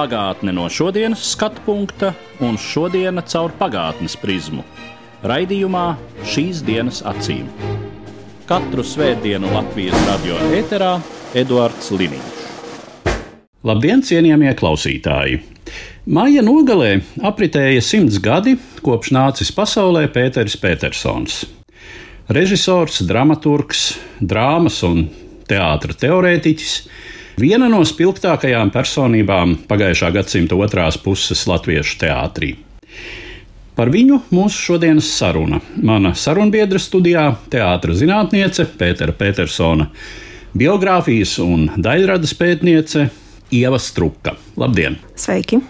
Pagātne no šodienas skatu punkta un šodienas caur pagātnes prizmu. Raidījumā šīs dienas acīm. Katru svētdienu Latvijas radio eterā Eduards Liniņš. Labdien, cienījamie klausītāji! Maija nogalē apritēja simts gadi, kopš nācis pasaulē Pēters Petersons. Režisors, dramaturgs, drāmas un teātris teorētiķis, viena no spilgtākajām personībām pagājušā gadsimta otrās puses latviešu teātrī. Par viņu mūsu šodienas saruna. Mana sarunbiedra studijā - teātris zinātniece Pētera Petersona, biogrāfijas un daļradas pētniece Ieva Struka. Labdien! Sveiki!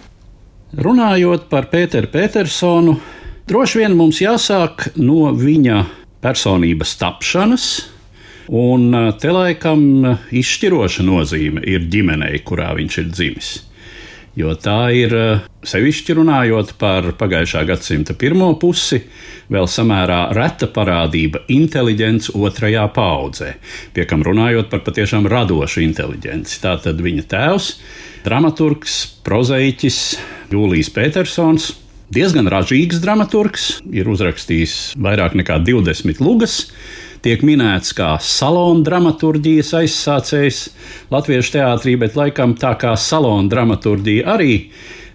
Runājot par Pēteru Petersonu, droši vien mums jāsāk no viņa personības tapšanas. Un te laikam izšķiroša nozīme ir ģimenei, kurā viņš ir dzimis. Jo tā ir sevišķi runājot par pagājušā gadsimta pirmo pusi, vēl samērā reta parādība inteliģence otrajā paudzē, pie kam runājot par patiešām radošu inteliģenci. Tātad viņa tēvs, dramaturgs, prozaiķis Jūlijs Petersons, diezgan ražīgs dramaturgs, ir uzrakstījis vairāk nekā 20 lugas tiek minēts kā salona dramaturgijas aizsācējs latviešu teātrī, bet laikam tā kā salona dramaturgija arī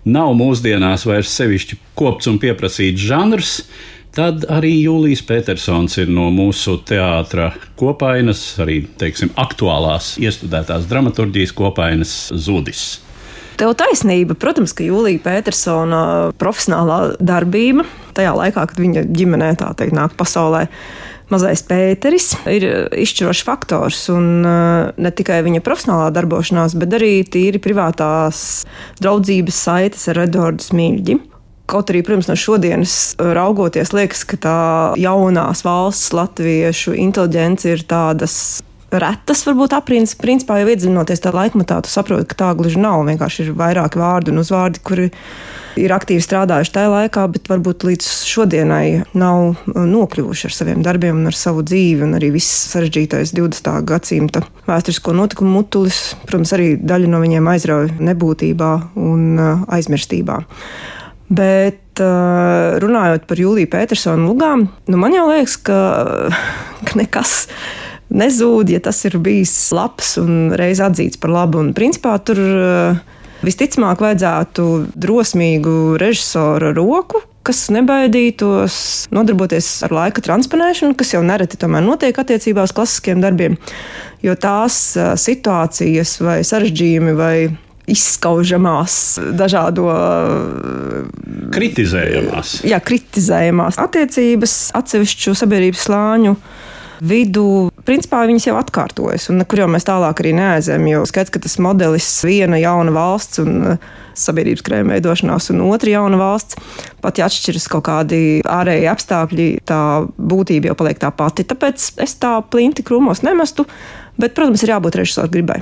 nav mūsdienās vairs sevišķi kopts un pieprasīts žanrs. Tad arī Jūlijs Petersons ir no mūsu teātra kopainas, arī teiksim, aktuālās, iestudētās dramaturgijas kopainas zudis. Tev taisnība. Protams, ka Jūlija Petersona profesionālā darbība tajā laikā, kad viņa ģimenē tā teikt nāk pasaulē, Mazais Pēteris ir izšķirošs faktors. Un, uh, ne tikai viņa profesionālā darbošanās, bet arī tīri privātās draudzības saites ar Edvardu Smilģi. Kaut arī, protams, no šodienas raugoties, liekas, ka tā jaunās valsts latviešu inteliģence ir tādas retas, varbūt aprīnas. Principā jau iedziļinoties tajā laikmatā, tu saproti, ka tā gluži nav. Vienkārši ir vairāki vārdi un uzvārdi, kuri ir aktīvi strādājuši tajā laikā, bet varbūt līdz šodienai nav nokļuvuši ar saviem darbiem un ar savu dzīvi. Un arī viss sarežģītais 20. gadsimta vēsturisko notikumu mutulis, protams, arī daļa no viņiem aizrauja nebūtībā un aizmirstībā. Bet runājot par Jūliju Petersonu lugām, nu man jau liekas, ka, ka nekas nezūd, ja tas ir bijis labs un reiz atzīts par labu. Un, principā, tur visticamāk vajadzētu drosmīgu režisoru roku, kas nebaidītos nodarboties ar laika transponēšanu, kas jau nereti tomēr notiek attiecībā uz klasiskiem darbiem. Jo tās situācijas vai sarežģījumi vai izskaužamās, dažādo kritizējamās. Jā, kritizējamās attiecības atsevišķu sabiedrības slāņu vidū, principā viņas jau atkārtojas, un nekur jau mēs tālāk arī neaizējām. Jo skaidrs, ka tas modelis viena jauna valsts un uh, sabiedrības krējuma veidošanās, un otra jauna valsts, pat ja atšķiras kaut kādi ārēji apstākļi, tā būtība jau paliek tā pati. Tāpēc es tā plinti krūmos nemestu, bet, protams, ir jābūt režisoru gribai.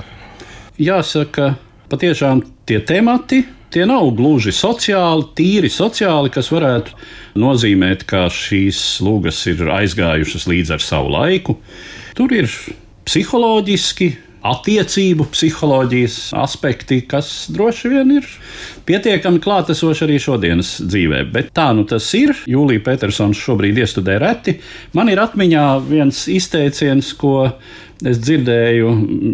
Jāsaka, patiešām tie temati tie nav gluži sociāli, tīri sociāli, kas varētu nozīmēt, ka šīs lūgas ir aizgājušas līdz ar savu laiku. Tur ir psiholoģiski, attiecību psiholoģijas aspekti, kas droši vien ir pietiekami klātesoši arī šodienas dzīvē. Bet tā nu tas ir. Jūlija Petersons šobrīd iestudē reti. Man ir atmiņā viens izteiciens, ko es dzirdēju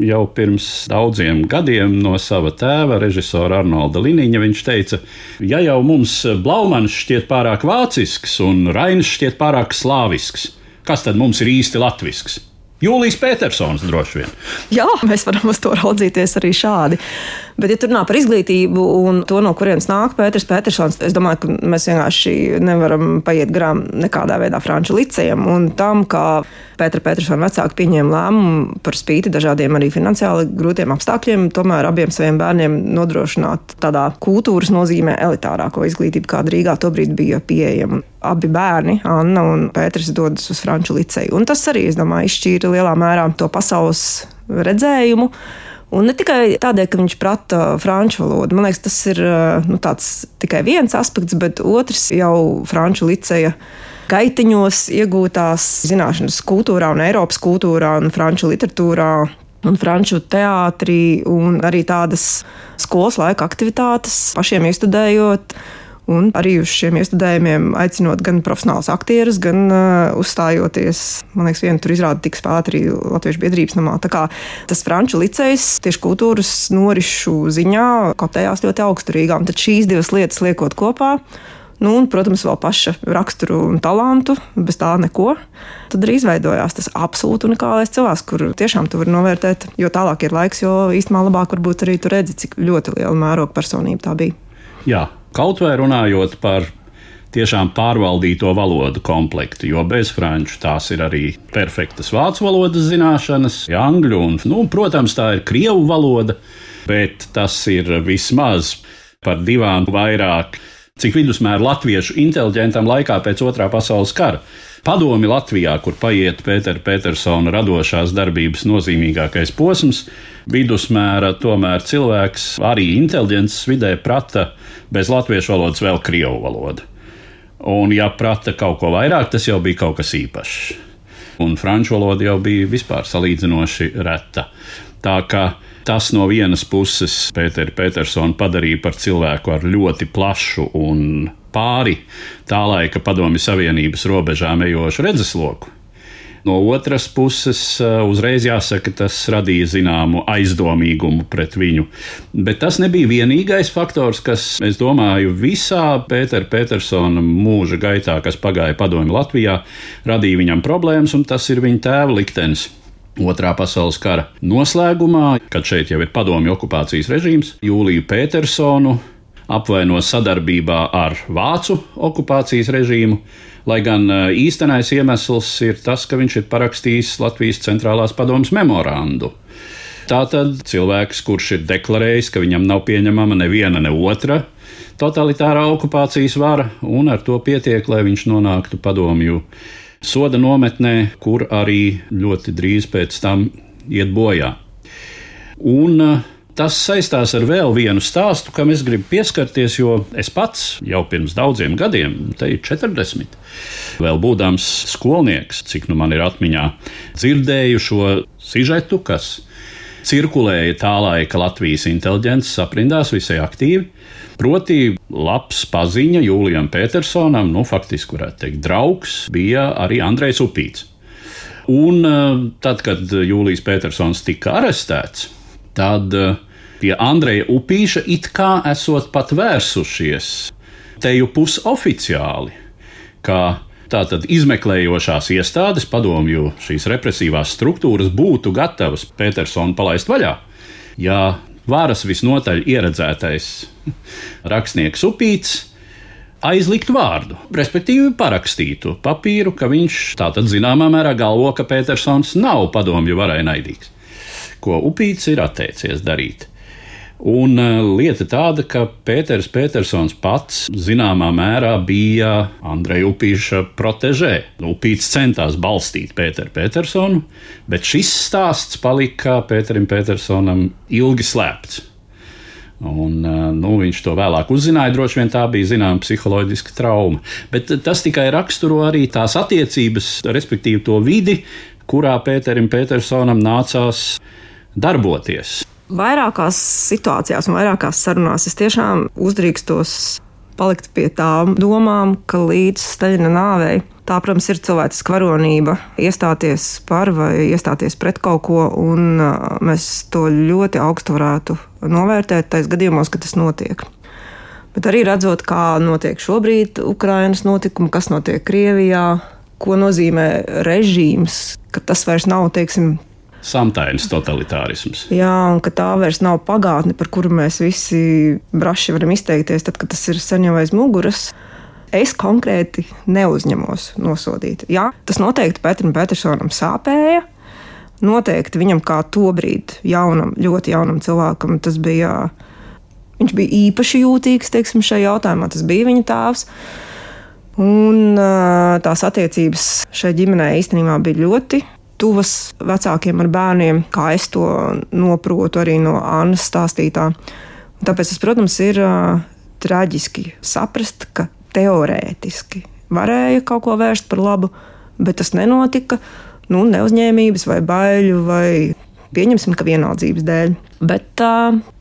jau pirms daudziem gadiem no sava tēva, režisora Arnolda Liniņa. Viņš teica, ja jau mums Blaumans šķiet pārāk vācisks un Rainis šķiet pārāk slāvisks, kas tad mums ir īsti latvisks? Jūlijas Petersons droši vien. Jā, mēs varam uz to raudzīties arī šādi. Bet, ja tur runā par izglītību un to, no kurienes nāk Pēters Petersons, es domāju, ka mēs vienkārši nevaram paiet garām nekādā veidā franču licējam un tam, kā Pētera Petersona vecāki pieņēma lēmumu par spīti dažādiem arī finansiāli grūtiem apstākļiem, tomēr abiem saviem bērniem nodrošināt tādā kultūras nozīmē elitārāko izglītību, kāda Rīgā tobrīd bija pieejama. Abi bērni, Anna un Pēters, dodas uz Franču liceju. Un tas arī, es domāju, izšķīra lielā mērā to pasaules redzējumu. Un ne tikai tādēļ, ka viņš prata franču valodu. Man liekas, tas ir nu, tikai viens aspekts, bet otrs jau franču liceja gaitiņos iegūtās zināšanas kultūrā, un Eiropas kultūrā un franču literatūrā. Un franču teātrī, un arī tādas skolas laika aktivitātes pašiem iestudējot, Un arī uz šiem iestudējumiem aicinot gan profesionālus aktierus, gan uh, uzstājoties. Man liekas, viena tur izrāda tika spēlēta arī Latviešu biedrības namā. Tā kā tas franču licejs tieši kultūras norišu ziņā kotējās ļoti augsturīgā. Un tad šīs divas lietas liekot kopā. Nu, un, protams, vēl paša raksturu un talantu, bez tā neko. Tad arī izveidojās tas absolūti unikālais cilvēks, kur tiešām tu vari novērtēt. Jo tālāk ir laiks, jo īstenībā labāk varbūt arī tu redzi, cik ļoti liela mēroga personība tā bija. Jā, Kaut vai runājot par tiešām pārvaldīto valodu komplektu, jo bez franču tās ir arī perfektas vācu valodas zināšanas, angļu un, nu, protams, tā ir krievu valoda, bet tas ir vismaz par divām vairāk, cik vidusmēra latviešu inteliģentam laikā pēc otrā pasaules kara. Padomi Latvijā, kur paiet Pētera Petersona radošās darbības nozīmīgākais posms, vidusmēra tomēr cilvēks arī inteliģents vidē prata bez latviešu valodas vēl krievu valodu. Un, ja prata kaut ko vairāk, tas jau bija kaut kas īpašs. Un franču valoda jau bija vispār salīdzinoši reta. Tā kā tas no vienas puses Pēteru Petersonu padarīja par cilvēku ar ļoti plašu un pāri tā laika Padomju Savienības robežām ejošu redzesloku. No otras puses, eh, uzreiz jāsaka, tas radīja zināmu aizdomīgumu pret viņu. Bet tas nebija vienīgais faktors, kas, es domāju, visā Pētera Petersona mūža gaitā, kas pagāja padomju Latvijā, radīja viņam problēmas, un tas ir viņa tēva liktenis. Otrā pasaules kara noslēgumā, kad šeit jau ir padomju okupācijas režīms, Jūliju Petersonu apvaino sadarbībā ar Vācu okupācijas režīmu, lai gan e, īstenais iemesls ir tas, ka viņš ir parakstījis Latvijas centrālās padomas memorandu. Tātad cilvēks, kurš ir deklarējis, ka viņam nav pieņemama neviena ne otra totalitārā okupācijas vara, un ar to pietiek, lai viņš nonāktu padomju soda nometnē, kur arī ļoti drīz pēc tam iet bojā. Un uh, Tas saistās ar vēl vienu stāstu, kam es gribu pieskarties, jo es pats jau pirms daudziem gadiem, te ir 40, vēl būdams skolnieks, cik nu man ir atmiņā, dzirdēju šo sižetu, kas cirkulēja tā laika Latvijas inteliģences aprindās visai aktīvi. Proti, labs paziņa Jūlijam Petersonam, nu, faktiski varētu teikt, draugs, bija arī Andrejs Upīts. Un eh, tad, kad Jūlijs Petersons tika arestēts, tad eh, pie Andreja Upīša it kā esot pat vērsušies teju pusoficiāli, kā tātad izmeklējošās iestādes, padomju šīs represīvās struktūras būtu gatavas Petersonu palaist vaļā. Ja varas visnotaļ ieredzētais rakstnieks Upīts aizlikt vārdu, respektīvi parakstītu papīru, ka viņš tātad zināmā mērā galvo, ka Petersons nav padomju varai naidīgs ko Upīts ir atteicies darīt. Un uh, lieta tāda, ka Pēters Petersons pats zināmā mērā bija Andreja Upīša protežē. Nu, Upīts centās balstīt Pēteru Petersonu, bet šis stāsts palika Pēterim Petersonam ilgi slēpts. Un, uh, nu, viņš to vēlāk uzzināja. Droši vien tā bija zināma psiholoģiska trauma. Bet tas tikai raksturo arī tās attiecības, respektīvi to vidi, kurā Pēterim Petersonam nācās darboties. Vairākās situācijās un vairākās sarunās es tiešām uzdrīkstos palikt pie tām domām, ka līdz Staļina nāvei tā, protams, ir cilvēciska varonība iestāties par vai iestāties pret kaut ko, un mēs to ļoti augstu varētu novērtēt tais gadījumos, kad tas notiek. Bet arī redzot, kā notiek šobrīd Ukrainas notikumi, kas notiek Krievijā, ko nozīmē režīms, ka tas vairs nav, teiksim, samtainis totalitārisms. Jā, un ka tā vairs nav pagātne, par kuru mēs visi braši varam izteikties, tad, kad tas ir sen jau aiz muguras. Es konkrēti neuzņemos nosodīt. Jā, tas noteikti Petram Petersonam sāpēja. Noteikti viņam kā tobrīd jaunam, ļoti jaunam cilvēkam tas bija. Viņš bija īpaši jūtīgs teiksim, šajā jautājumā. Tas bija viņa tēvs. Un tās attiecības šai ģimenei īstenībā bija ļoti tuvas vecākiem ar bērniem, kā es to noprotu arī no Annas stāstītā. Tāpēc tas, protams, ir traģiski saprast, ka teorētiski varēja kaut ko vērst par labu, bet tas nenotika nu, neuzņēmības vai baiļu vai pieņemsim, ka vienaldzības dēļ. Bet tā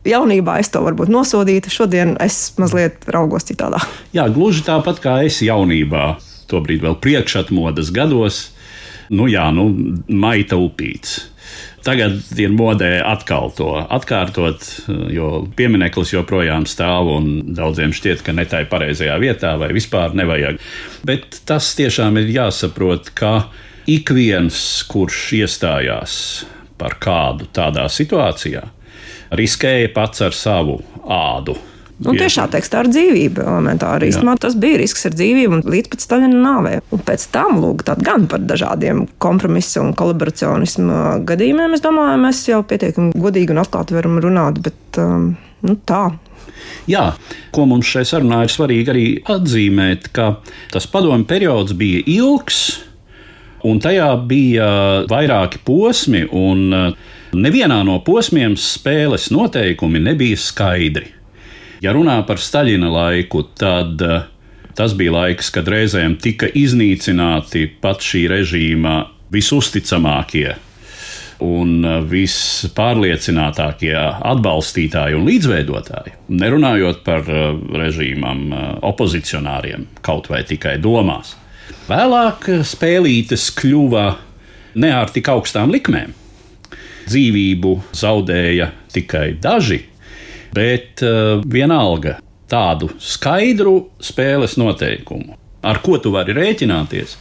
jaunībā es to varbūt nosodītu, šodien es mazliet raugos citādā. Jā, gluži tāpat kā es jaunībā, tobrīd vēl priekšatmodas gados, nu jā, nu, maita upīts. Tagad ir modē atkal to atkārtot, jo piemineklis joprojām stāv un daudziem šķiet, ka ne tā ir pareizajā vietā vai vispār nevajag. Bet tas tiešām ir jāsaprot, ka ik viens, kurš iestājās par kādu tādā situācijā, riskēja pats ar savu ādu. Un tiešā tekstā ar dzīvību elementāri. Īstenībā tas bija risks ar dzīvību un līdz pat Staļina nāvei. Un pēc tam, lūk, gan par dažādiem kompromisu un kolaboracionismu gadījumiem, es domāju, mēs jau pietiekami godīgi un atklāti varam runāt, bet um, nu, tā. Jā, ko mums šai sarunā ir svarīgi arī atzīmēt, ka tas padomu periods bija ilgs, un tajā bija vairāki posmi, un nevienā no posmiem spēles noteikumi nebija skaidri. Ja runā par Staļina laiku, tad eh, tas bija laiks, kad reizēm tika iznīcināti pat šī režīma visusticamākie un eh, vispārliecinātākie atbalstītāji un līdzveidotāji. Nerunājot par eh, režīmam, opozicionāriem, kaut vai tikai domās. Vēlāk spēlītes kļuva ne ar tik augstām likmēm. Dzīvību zaudēja tikai daži, bet uh, vienalga tādu skaidru spēles noteikumu, ar ko tu vari rēķināties.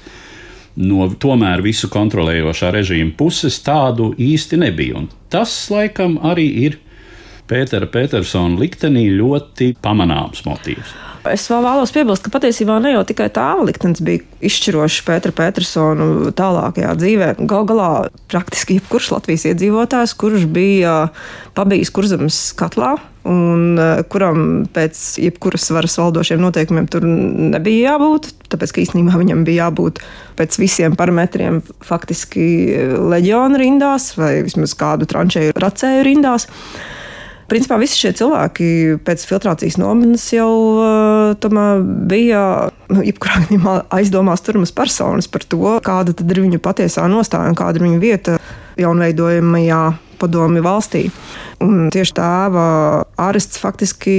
No tomēr visu kontrolējošā režīma puses tādu īsti nebija. Un tas, laikam, arī ir Pētera Petersona liktenī ļoti pamanāms motīvs. Es vēl vēlos piebilst, ka patiesībā ne jau tikai tēva liktenis bija izšķirošs Pētera Petersona tālākajā dzīvē. Gal galā praktiski jebkurš Latvijas iedzīvotājs, kurš bija pabijis kurzemes katlā, un eh, kuram pēc jebkuras varas valdošiem noteikumiem tur nebija jābūt. Tāpēc, ka īstenībā viņam bija jābūt pēc visiem parametriem faktiski leģiona rindās vai vismaz kādu tranšēju racēju rindās. Principā visi šie cilvēki pēc filtrācijas nometnes jau uh, bija nu, jebkurā gadījumā aizdomās turamas personas par to, kāda ir viņu patiesā nostāja un kāda ir viņu vieta jaunveidojamajā padomju valstī. Un tieši tēva arests faktiski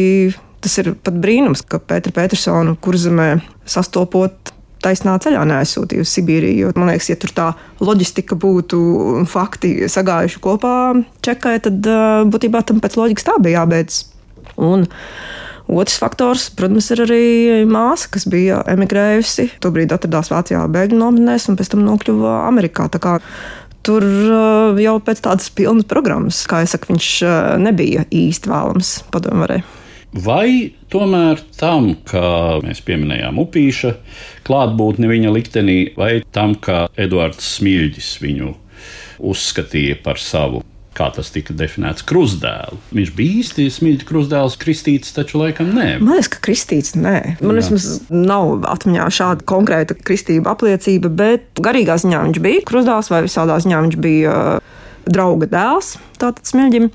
tas ir pat brīnums, ka Pētera Petersona kurzemē sastopot taisnā ceļā neaizsūtīja uz Sibīriju. Jo, man liekas, ja tur tā loģistika būtu fakti sagājuši kopā čekai, tad būtībā tam pēc loģikas tā bija jābeidz. Un Otrs faktors, protams, ir arī māsa, kas bija emigrējusi. Tobrīd atradās Vācijā bēgļu nometnēs un pēc tam nokļuva Amerikā. Tur jau pēc tādas pilnas programmas, kā jau saku, viņš nebija īsti vēlams padomvarē. Vai tomēr tam, kā mēs pieminējām upīša klātbūtni viņa liktenī, vai tam, ka Eduards Smilģis viņu uzskatīja par savu kā tas tika definēts, krustdēlu. Viņš bija īsti smilts krustdēls, kristīts, taču laikam nē. Man liekas, ka kristīts nē. Man vismaz nav atmiņā šāda konkrēta kristība apliecība, bet garīgā ziņā viņš bija krustdēls vai visādā ziņā viņš bija uh, drauga dēls, tātad smilģim.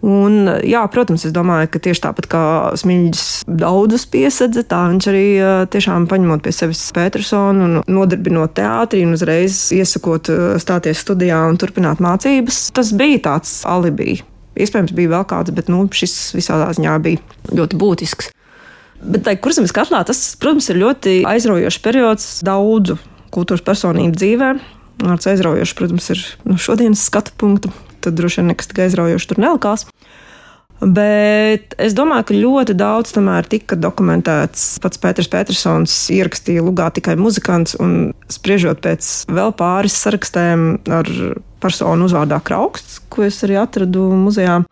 Un, jā, protams, es domāju, ka tieši tāpat kā Smilģis daudzus piesedza, tā viņš arī tiešām paņemot pie sevis Petersonu un nodarbinot teātrī un uzreiz iesakot stāties studijā un turpināt mācības. Tas bija tāds alibi. Iespējams, bija vēl kāds, bet nu, šis visādā ziņā bija ļoti būtisks. Bet tai kurzemes katlā tas, protams, ir ļoti aizraujošs periods daudzu kultūras personību dzīvē. Ar aizraujošu, protams, ir no šodienas skatu punkta tad droši vien nekas tik aizraujošs tur nelikās. Bet es domāju, ka ļoti daudz tomēr tika dokumentēts. Pats Pēters Petersons ierakstīja lugā tikai muzikants, un spriežot pēc vēl pāris sarakstiem ar personu uzvārdā Krauksts, ko es arī atradu muzejā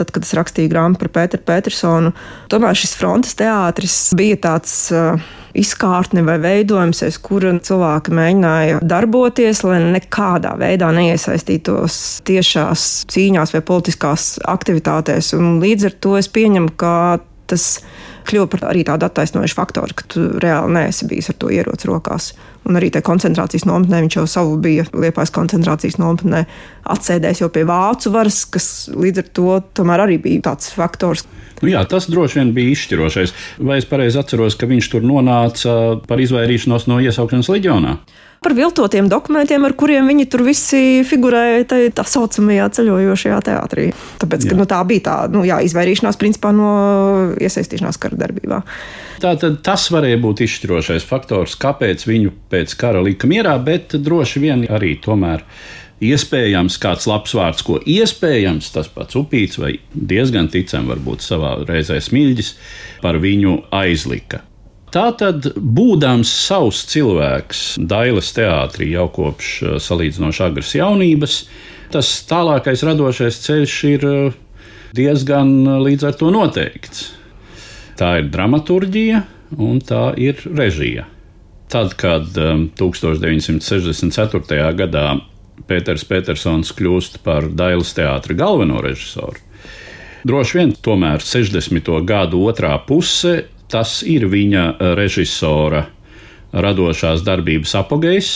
tad, kad es rakstīju grāmatu par Pēteru Petersonu, tomēr šis frontes teātris bija tāds uh, izkārtne vai veidojums, aiz kura cilvēki mēģināja darboties, lai nekādā veidā neiesaistītos tiešās cīņās vai politiskās aktivitātēs. Un līdz ar to es pieņemu, ka tas kļuva par arī tādu attaisnojušu faktoru, ka tu reāli neesi bijis ar to ieroci rokās. Un arī tajā koncentrācijas nometnē viņš jau savu bija liepais koncentrācijas nometnē atsēdējis jau pie vācu varas, kas līdz ar to tomēr arī bija tāds faktors. Nu jā, tas droši vien bija izšķirošais. Vai es pareizi atceros, ka viņš tur nonāca par izvairīšanos no iesaukšanas leģionā? Par viltotiem dokumentiem, ar kuriem viņi tur visi figurēja tā, tā saucamajā ceļojošajā teātrī. Tāpēc, ka, nu, tā bija tā nu, jā, izvairīšanās principā no iesaistīšanās kara darbībā. Tātad tas varēja būt izšķirošais faktors, kāpēc viņu pēc kara lika mierā, bet droši vien arī tomēr. Iespējams, kāds labs vārds, ko iespējams tas pats upīts vai diezgan ticam, varbūt savā reizē smilģis par viņu aizlika. Tātad, būdams savs cilvēks Dailas teātrī jau kopš eh, salīdzinoši agras jaunības, tas tālākais radošais ceļš ir eh, diezgan eh, līdz ar to noteikts. Tā ir dramaturgija un tā ir režija. Tad, kad 1964. gadā Pēters Petersons kļūst par Dailas teātra galveno režisoru, droši vien tomēr 60. gadu otrā puse tas ir viņa eh, režisora radošās darbības apgājējs.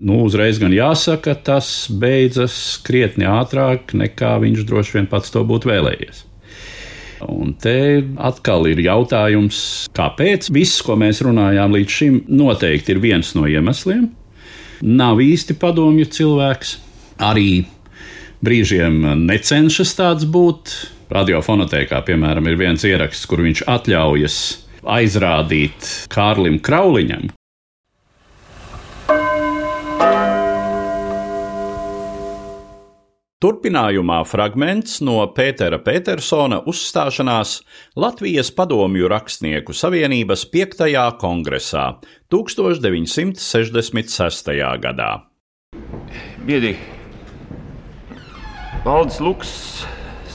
Nu, uzreiz gan jāsaka, tas beidzas krietni ātrāk, nekā viņš droši vien pats to būtu vēlējies. Un te atkal ir jautājums, kāpēc viss, ko mēs runājām līdz šim, noteikti ir viens no iemesliem. Nav īsti padomju cilvēks, arī brīžiem necenšas tāds būt. Radiofonotēkā, piemēram, ir viens ieraksts, kur viņš atļaujas aizrādīt Kārlim Krauliņam. Turpinājumā fragments no Pētera Petersona uzstāšanās Latvijas Padomju Rakstnieku Savienības 5. kongresā 1966. gadā. Biedri, Valdis Luks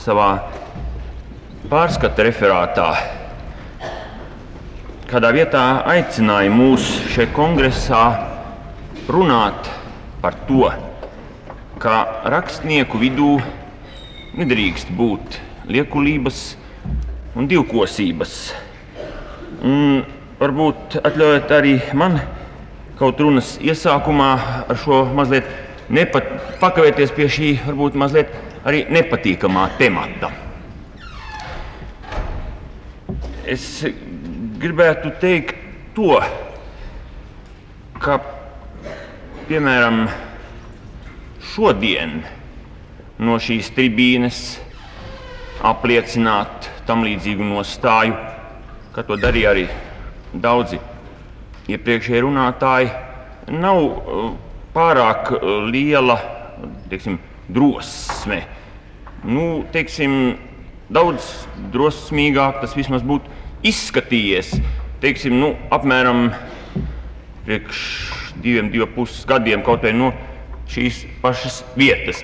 savā pārskata referātā kādā vietā aicināja mūs šeit kongresā runāt par to, ka rakstnieku vidū nedrīkst būt liekulības un divkosības. Un varbūt atļaujiet arī man kaut runas iesākumā ar šo mazliet nepat, pakavēties pie šī varbūt mazliet arī nepatīkamā temata. Es gribētu teikt to, ka piemēram šodien no šīs tribīnes apliecināt tam līdzīgu nostāju, ka to darīja arī daudzi iepriekšēji runātāji, nav uh, pārāk uh, liela teiksim, drosme. Nu, teiksim, daudz drosmīgāk tas vismaz būtu izskatījies teiksim, nu, apmēram priekš diviem, diviem puses gadiem kaut vai no šīs pašas vietas.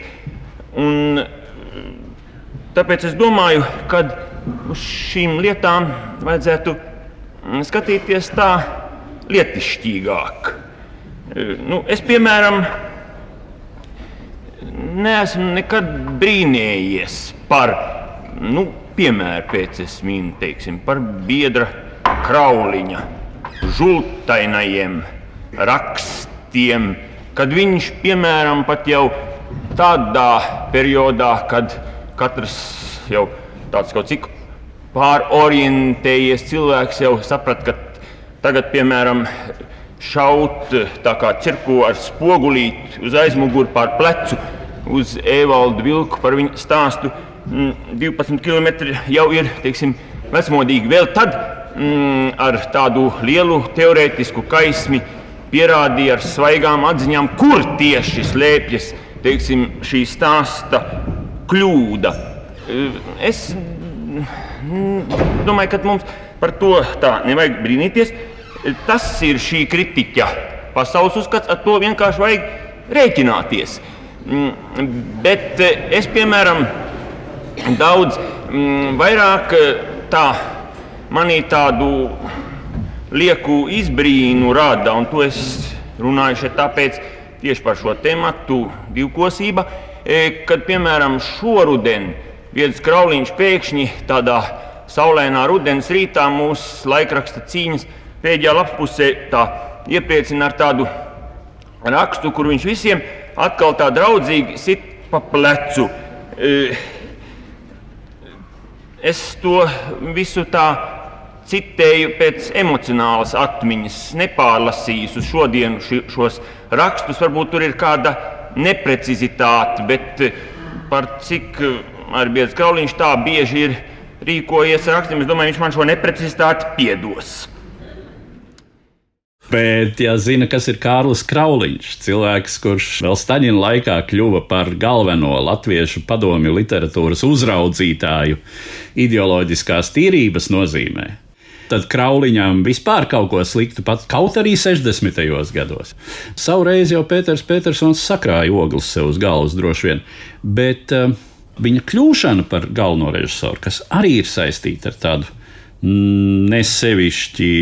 Un, tāpēc es domāju, ka uz šīm lietām vajadzētu skatīties tā lietišķīgāk. Nu, es, piemēram, neesmu nekad brīnījies par nu, piemēru pēc es minu teiksim, par biedra krauliņa, žultainajiem rakstiem, kad viņš, piemēram, pat jau tādā periodā, kad katrs jau tāds kaut cik pārorientējies cilvēks jau saprat, ka tagad, piemēram, šaut tā kā cirko ar spogulīti uz aizmuguri pār plecu uz Evaldu Vilku par viņu stāstu 12 mm, km jau ir teiksim, vecmodīgi. Vēl tad mm, ar tādu lielu teorētisku kaismi pierādīja ar svaigām atziņām, kur tieši slēpjas teiksim, šī stāsta kļūda. Es mm, domāju, ka mums par to tā nevajag brīnīties. Tas ir šī kritiķa pasaules uzskats, ar to vienkārši vajag rēķināties. Mm, bet es, piemēram, daudz mm, vairāk eh, tā, manī tādu lieku izbrīnu rada, un to es runāju šeit tāpēc tieši par šo tematu divkosība, e, kad, piemēram, šoruden Vietas Krauliņš pēkšņi tādā saulainā rudens rītā mūsu laikraksta cīņas pēdējā lapusē tā iepriecina ar tādu rakstu, kur viņš visiem atkal tā draudzīgi sit pa plecu. Es to visu tā citēju pēc emocionālas atmiņas, nepārlasīju uz šodienu šos rakstus. Varbūt tur ir kāda neprecizitāte, bet par cik arī Biedrs Kauliņš tā bieži ir rīkojies ar rakstiem, es domāju, viņš man šo neprecizitāti piedos. Bet, ja zina, kas ir Kārlis Krauliņš, cilvēks, kurš vēl Staļina laikā kļuva par galveno latviešu padomju literatūras uzraudzītāju ideoloģiskās tīrības nozīmē, tad Krauliņam vispār kaut ko sliktu, pat kaut arī 60. gados. Savreiz jau Pēters Petersons sakrāja ogles sev uz galvas droši vien, bet uh, viņa kļūšana par galveno režisoru, kas arī ir saistīta ar tādu nesevišķi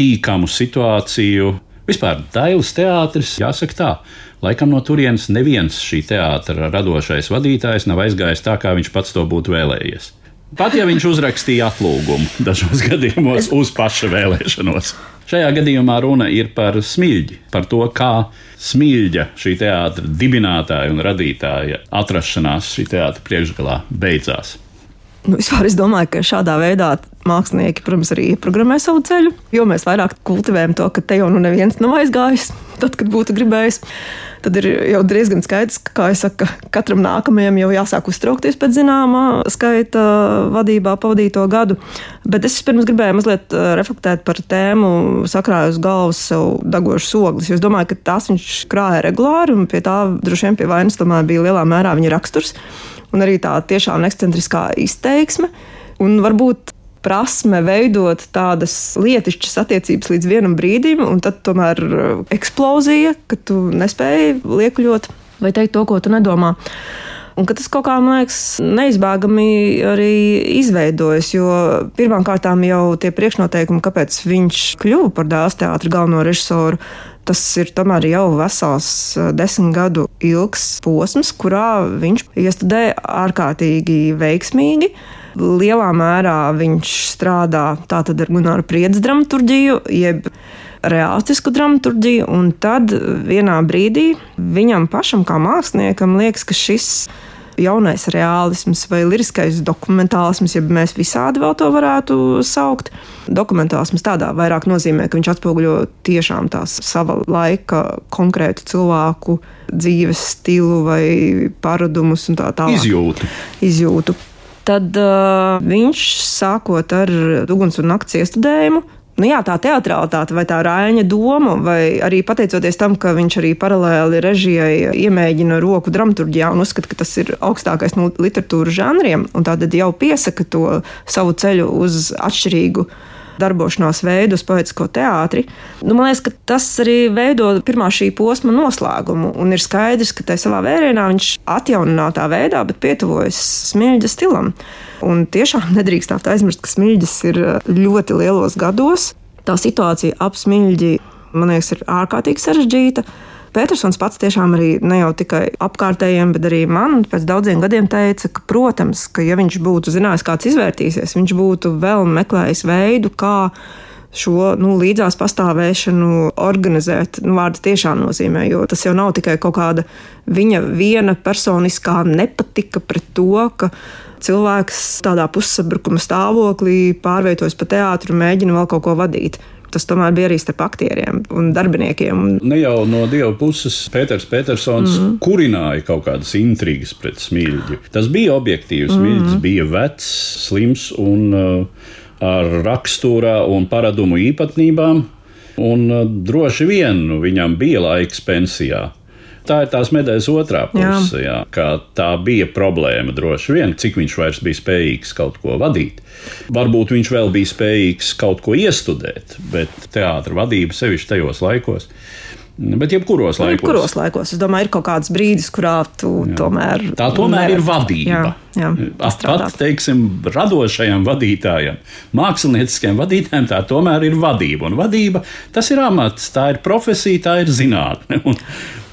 tīkamu situāciju. Vispār Dailas teātris, jāsaka tā, laikam no turienes neviens šī teātra radošais vadītājs nav aizgājis tā, kā viņš pats to būtu vēlējies. Pat ja viņš uzrakstīja atlūgumu dažos gadījumos uz paša vēlēšanos. Šajā gadījumā runa ir par smilģi, par to, kā smilģa šī teātra dibinātāja un radītāja atrašanās šī teātra priekšgalā beidzās. Nu, vispār es domāju, ka šādā veidā mākslinieki, protams, arī ieprogrammē savu ceļu, jo mēs vairāk kultivējam to, ka te jau nu neviens nav aizgājis, tad, kad būtu gribējis. Tad ir jau diezgan skaidrs, ka, kā jau saka, katram nākamajam jau jāsāk uztraukties pēc zināmā skaita vadībā pavadīto gadu. Bet es pirms gribēju mazliet uh, reflektēt par tēmu, sakrāju uz galvas sev dagošas ogles. Es domāju, ka tās viņš krāja regulāri, un pie tā droši vien pie vainas tomēr bija lielā mērā viņa raksturs un arī tā tiešām ekscentriskā izteiksme. Un varbūt prasme veidot tādas lietišķas attiecības līdz vienam brīdim, un tad tomēr uh, eksplozija, ka tu nespēji liekuļot vai teikt to, ko tu nedomā. Un tas kaut kā, man liekas, neizbēgami arī izveidojas, jo pirmkārt jau tie priekšnoteikumi, kāpēc viņš kļuva par dēls teātra galveno režisoru, tas ir tomēr jau vesels uh, desmit gadu ilgs posms, kurā viņš iestudēja ārkārtīgi veiksmīgi. Lielā mērā viņš strādā tātad ar Gunāru Priedes dramaturģiju, jeb realistisku dramaturģiju, un tad vienā brīdī viņam pašam kā māksliniekam liekas, ka šis jaunais realisms vai liriskais dokumentālisms, ja mēs visādi vēl to varētu saukt. Dokumentālisms tādā vairāk nozīmē, ka viņš atspoguļo tiešām tās sava laika konkrētu cilvēku dzīves stilu vai paradumus un tā tālāk. Izjūtu. Izjūtu tad uh, viņš sākot ar uguns un nakts iestudējumu. Nu jā, tā teatralitāte vai tā rāņa doma, vai arī pateicoties tam, ka viņš arī paralēli režijai iemēģina roku dramaturgijā un uzskata, ka tas ir augstākais no literatūras žanriem, un tātad jau piesaka to savu ceļu uz atšķirīgu darbošanās veidu uz poetisko teātri. Nu, man liekas, ka tas arī veido pirmā šī posma noslēgumu. Un ir skaidrs, ka tajā savā vērienā viņš atjauninātā veidā, bet pietuvojas smilģa stilam. Un tiešām nedrīkst aizmirst, ka smilģis ir ļoti lielos gados. Tā situācija ap smilģi, man liekas, ir ārkārtīgi sarežģīta. Petersons pats tiešām arī ne jau tikai apkārtējiem, bet arī man pēc daudziem gadiem teica, ka, protams, ka ja viņš būtu zinājis, kāds izvērtīsies, viņš būtu vēl meklējis veidu, kā šo nu, līdzās pastāvēšanu organizēt. Nu, vārds tiešām nozīmē, jo tas jau nav tikai kaut kāda viņa viena personiskā nepatika pret to, ka cilvēks tādā pussabrukuma stāvoklī pārvietojas pa teātru un mēģina vēl kaut ko vadīt tas tomēr bija arī starp aktieriem un darbiniekiem. Ne jau no dieva puses Pēters Petersons mm -hmm. kurināja kaut kādas intrigas pret smilģi. Tas bija objektīvs. Smilģis mm -hmm. bija vecs, slims un uh, ar raksturā un paradumu īpatnībām. Un uh, droši vien viņam bija laiks pensijā tā ir tās medaļas otrā puse. Jā. Jā, tā bija problēma droši vien, cik viņš vairs bija spējīgs kaut ko vadīt. Varbūt viņš vēl bija spējīgs kaut ko iestudēt, bet teātris vadība sevišķi tajos laikos. Bet, jebkuros laikos. Jebkuros laikos. Es domāju, ir kaut kāds brīdis, kurā tu jā. tomēr. Tā tomēr nevar. ir vadība. Jā, jā, Pat, teiksim, radošajam vadītājam, mākslinieckajam vadītājam, tā tomēr ir vadība. Un vadība tas ir amats, tā ir profesija, tā ir zinātne. Un,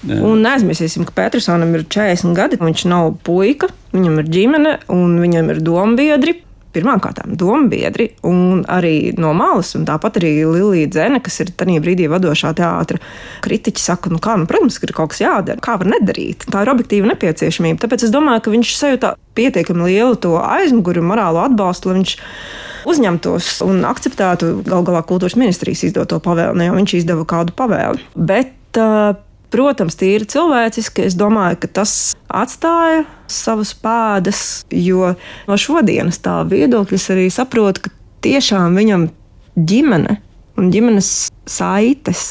Un neaizmirsīsim, ka Petersonam ir 40 gadi. Viņš nav puika, viņam ir ģimene un viņam ir dombiedri. pirmkārt domu biedri, un arī no malas, un tāpat arī Lilija Dzene, kas ir tajā brīdī vadošā teātra kritiķa, saka, nu kā, nu, protams, ka ir kaut kas jādara, kā var nedarīt. Tā ir objektīva nepieciešamība. Tāpēc es domāju, ka viņš sajūta pietiekami lielu to aizmuguri un morālo atbalstu, lai viņš uzņemtos un akceptētu gal galā kultūras ministrijas izdoto pavēli, jau viņš izdeva kādu pavēli. Bet, uh, Protams, tīri cilvēciski, es domāju, ka tas atstāja savas pēdas, jo no šodienas tā viedokļa es arī saprotu, ka tiešām viņam ģimene un ģimenes saites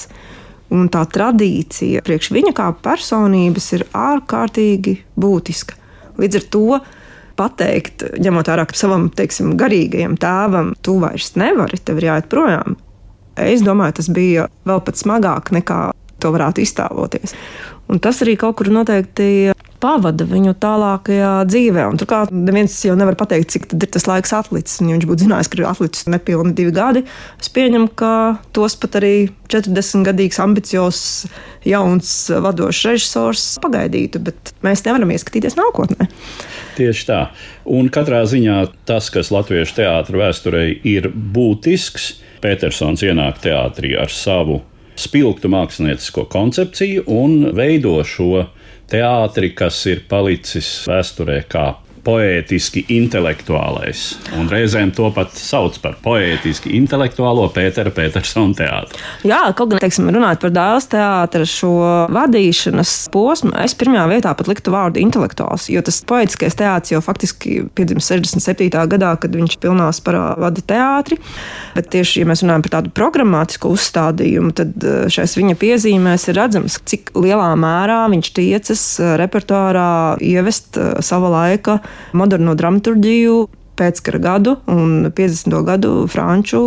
un tā tradīcija priekš viņa kā personības ir ārkārtīgi būtiska. Līdz ar to pateikt, ņemot vērā, ka savam teiksim, garīgajam tēvam tu vairs nevari, tev ir jāiet projām. Es domāju, tas bija vēl pat smagāk nekā to varētu iztēloties. Un tas arī kaut kur noteikti pavada viņu tālākajā dzīvē. Un turklāt neviens jau nevar pateikt, cik ir tas laiks atlicis. Ja viņš būtu zinājis, ka ir atlicis nepilni divi gadi, es pieņemu, ka tos pat arī 40 gadīgs, ambiciozs, jauns vadošs režisors pagaidītu. Bet mēs nevaram ieskatīties nākotnē. Tieši tā. Un katrā ziņā tas, kas latviešu teātris vēsturē ir būtisks, Petersons ienāk teātrī ar savu spilgtu māksliniecisko koncepciju un veido šo teātri, kas ir palicis vēsturē kā poētiski intelektuālais. Un reizēm to pat sauc par poētiski intelektuālo Pētera Petersona teātru. Jā, kaut gan, teiksim, runājot par dēls teātra šo vadīšanas posmu, es pirmajā vietā pat liktu vārdu intelektuāls, jo tas poētiskais teātris jau faktiski piedzimis 67. gadā, kad viņš pilnā sparā vada teātri. Bet tieši, ja mēs runājam par tādu programmatisku uzstādījumu, tad šais viņa piezīmēs ir redzams, cik lielā mērā viņš tiecas repertuārā ievest sava laika moderno dramaturgiju, pēckara gadu un 50. gadu franču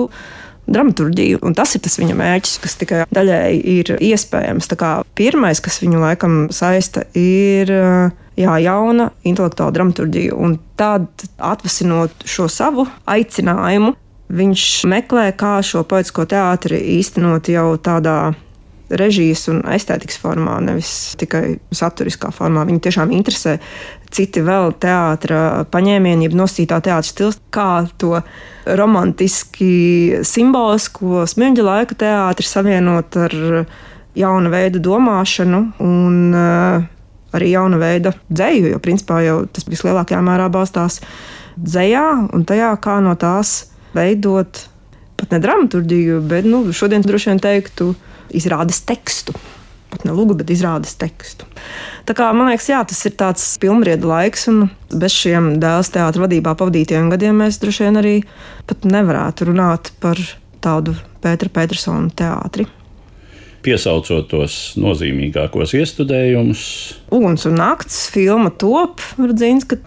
dramaturgiju. Un tas ir tas viņa mērķis, kas tikai daļēji ir iespējams. Pirmais, kas viņu laikam saista, ir jā, jauna intelektuāla dramaturgija. Un tad, atvasinot šo savu aicinājumu, viņš meklē, kā šo poetisko teātri īstenot jau tādā režijas un estētikas formā, nevis tikai saturiskā formā. Viņu tiešām interesē citi vēl teātra paņēmieni, jeb nosītā teātra stils, kā to romantiski simbolisko smilģa laika teātri savienot ar jauna veida domāšanu un uh, arī jauna veida dzēju, jo principā jau tas vislielākajā mērā balstās dzējā un tajā, kā no tās veidot pat ne dramaturgiju, bet nu, šodien droši vien teiktu izrādes tekstu. Pat ne lūgu, bet izrādes tekstu. Tā kā, man liekas, jā, tas ir tāds pilnbriedu laiks, un bez šiem dēls teātra vadībā pavadītajiem gadiem mēs droši vien arī pat nevarētu runāt par tādu Pētera Petersona teātri. Piesaucot tos nozīmīgākos iestudējumus. Uguns un nakts filma top, redzams, ka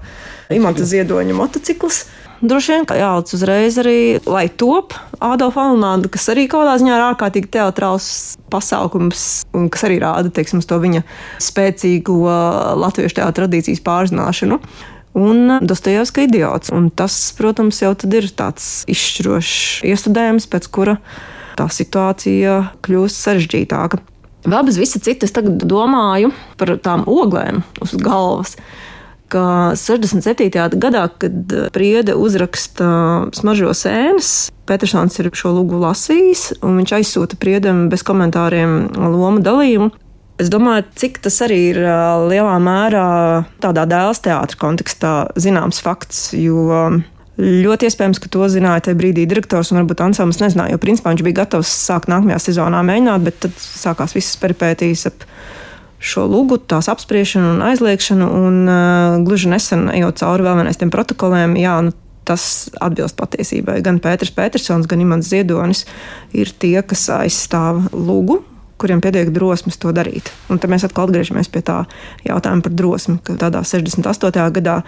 Imants Ziedoņa motocikls droši vien jāliec uzreiz arī, lai top Ādolfa Alnāda, kas arī kaut kādā ziņā ir ārkārtīgi teatrāls pasākums, un kas arī rāda, teiksim, to viņa spēcīgo latviešu teātra tradīcijas pārzināšanu. Un Dostojevska idiots. Un tas, protams, jau ir tāds izšķirošs iestudējums, pēc kura tā situācija kļūst sarežģītāka. Vēl bez visa cita, es tagad domāju par tām oglēm uz galvas ka 67. gadā, kad Priede uzraksta smaržo sēnes, Petersons ir šo lūgu lasījis, un viņš aizsūta Priedam bez komentāriem lomu dalījumu. Es domāju, cik tas arī ir lielā mērā tādā dēls teātra kontekstā zināms fakts, jo ļoti iespējams, ka to zināja tajā brīdī direktors un varbūt Ansāms nezināja, jo principā viņš bija gatavs sākt nākamajā sezonā mēģināt, bet tad sākās visas peripētīs ap šo lūgu, tās apspriešanu un aizliekšanu. Un, uh, gluži nesen, ejot cauri vēl vienais tiem protokoliem, jā, nu, tas atbilst patiesībai. Gan Pēters Petersons, gan Imants Ziedonis ir tie, kas aizstāv lūgu, kuriem pietiek drosmes to darīt. Un tad mēs atkal atgriežamies pie tā jautājuma par drosmi, ka tādā 68. gadā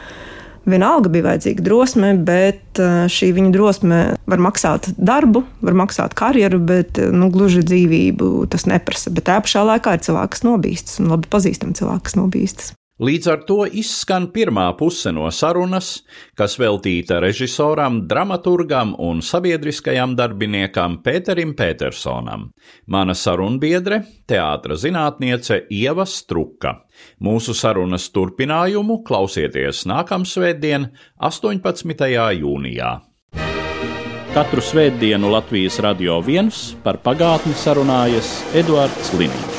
Vienalga bija vajadzīga drosme, bet eh, šī viņa drosme var maksāt darbu, var maksāt karjeru, bet eh, nu, gluži dzīvību tas neprasa. Bet tajā pašā laikā ir cilvēks, kas nobīstas un labi pazīstami cilvēki, kas nobīstas. Līdz ar to izskan pirmā puse no sarunas, kas veltīta režisoram, dramaturgam un sabiedriskajam darbiniekam Pēterim Petersonam. Mana sarunbiedre, teātras zinātniece Ieva Struka. Mūsu sarunas turpinājumu klausieties nākamsvētdien, 18. jūnijā. Katru svētdienu Latvijas radio viens par pagātni sarunājas Eduards Liniņš.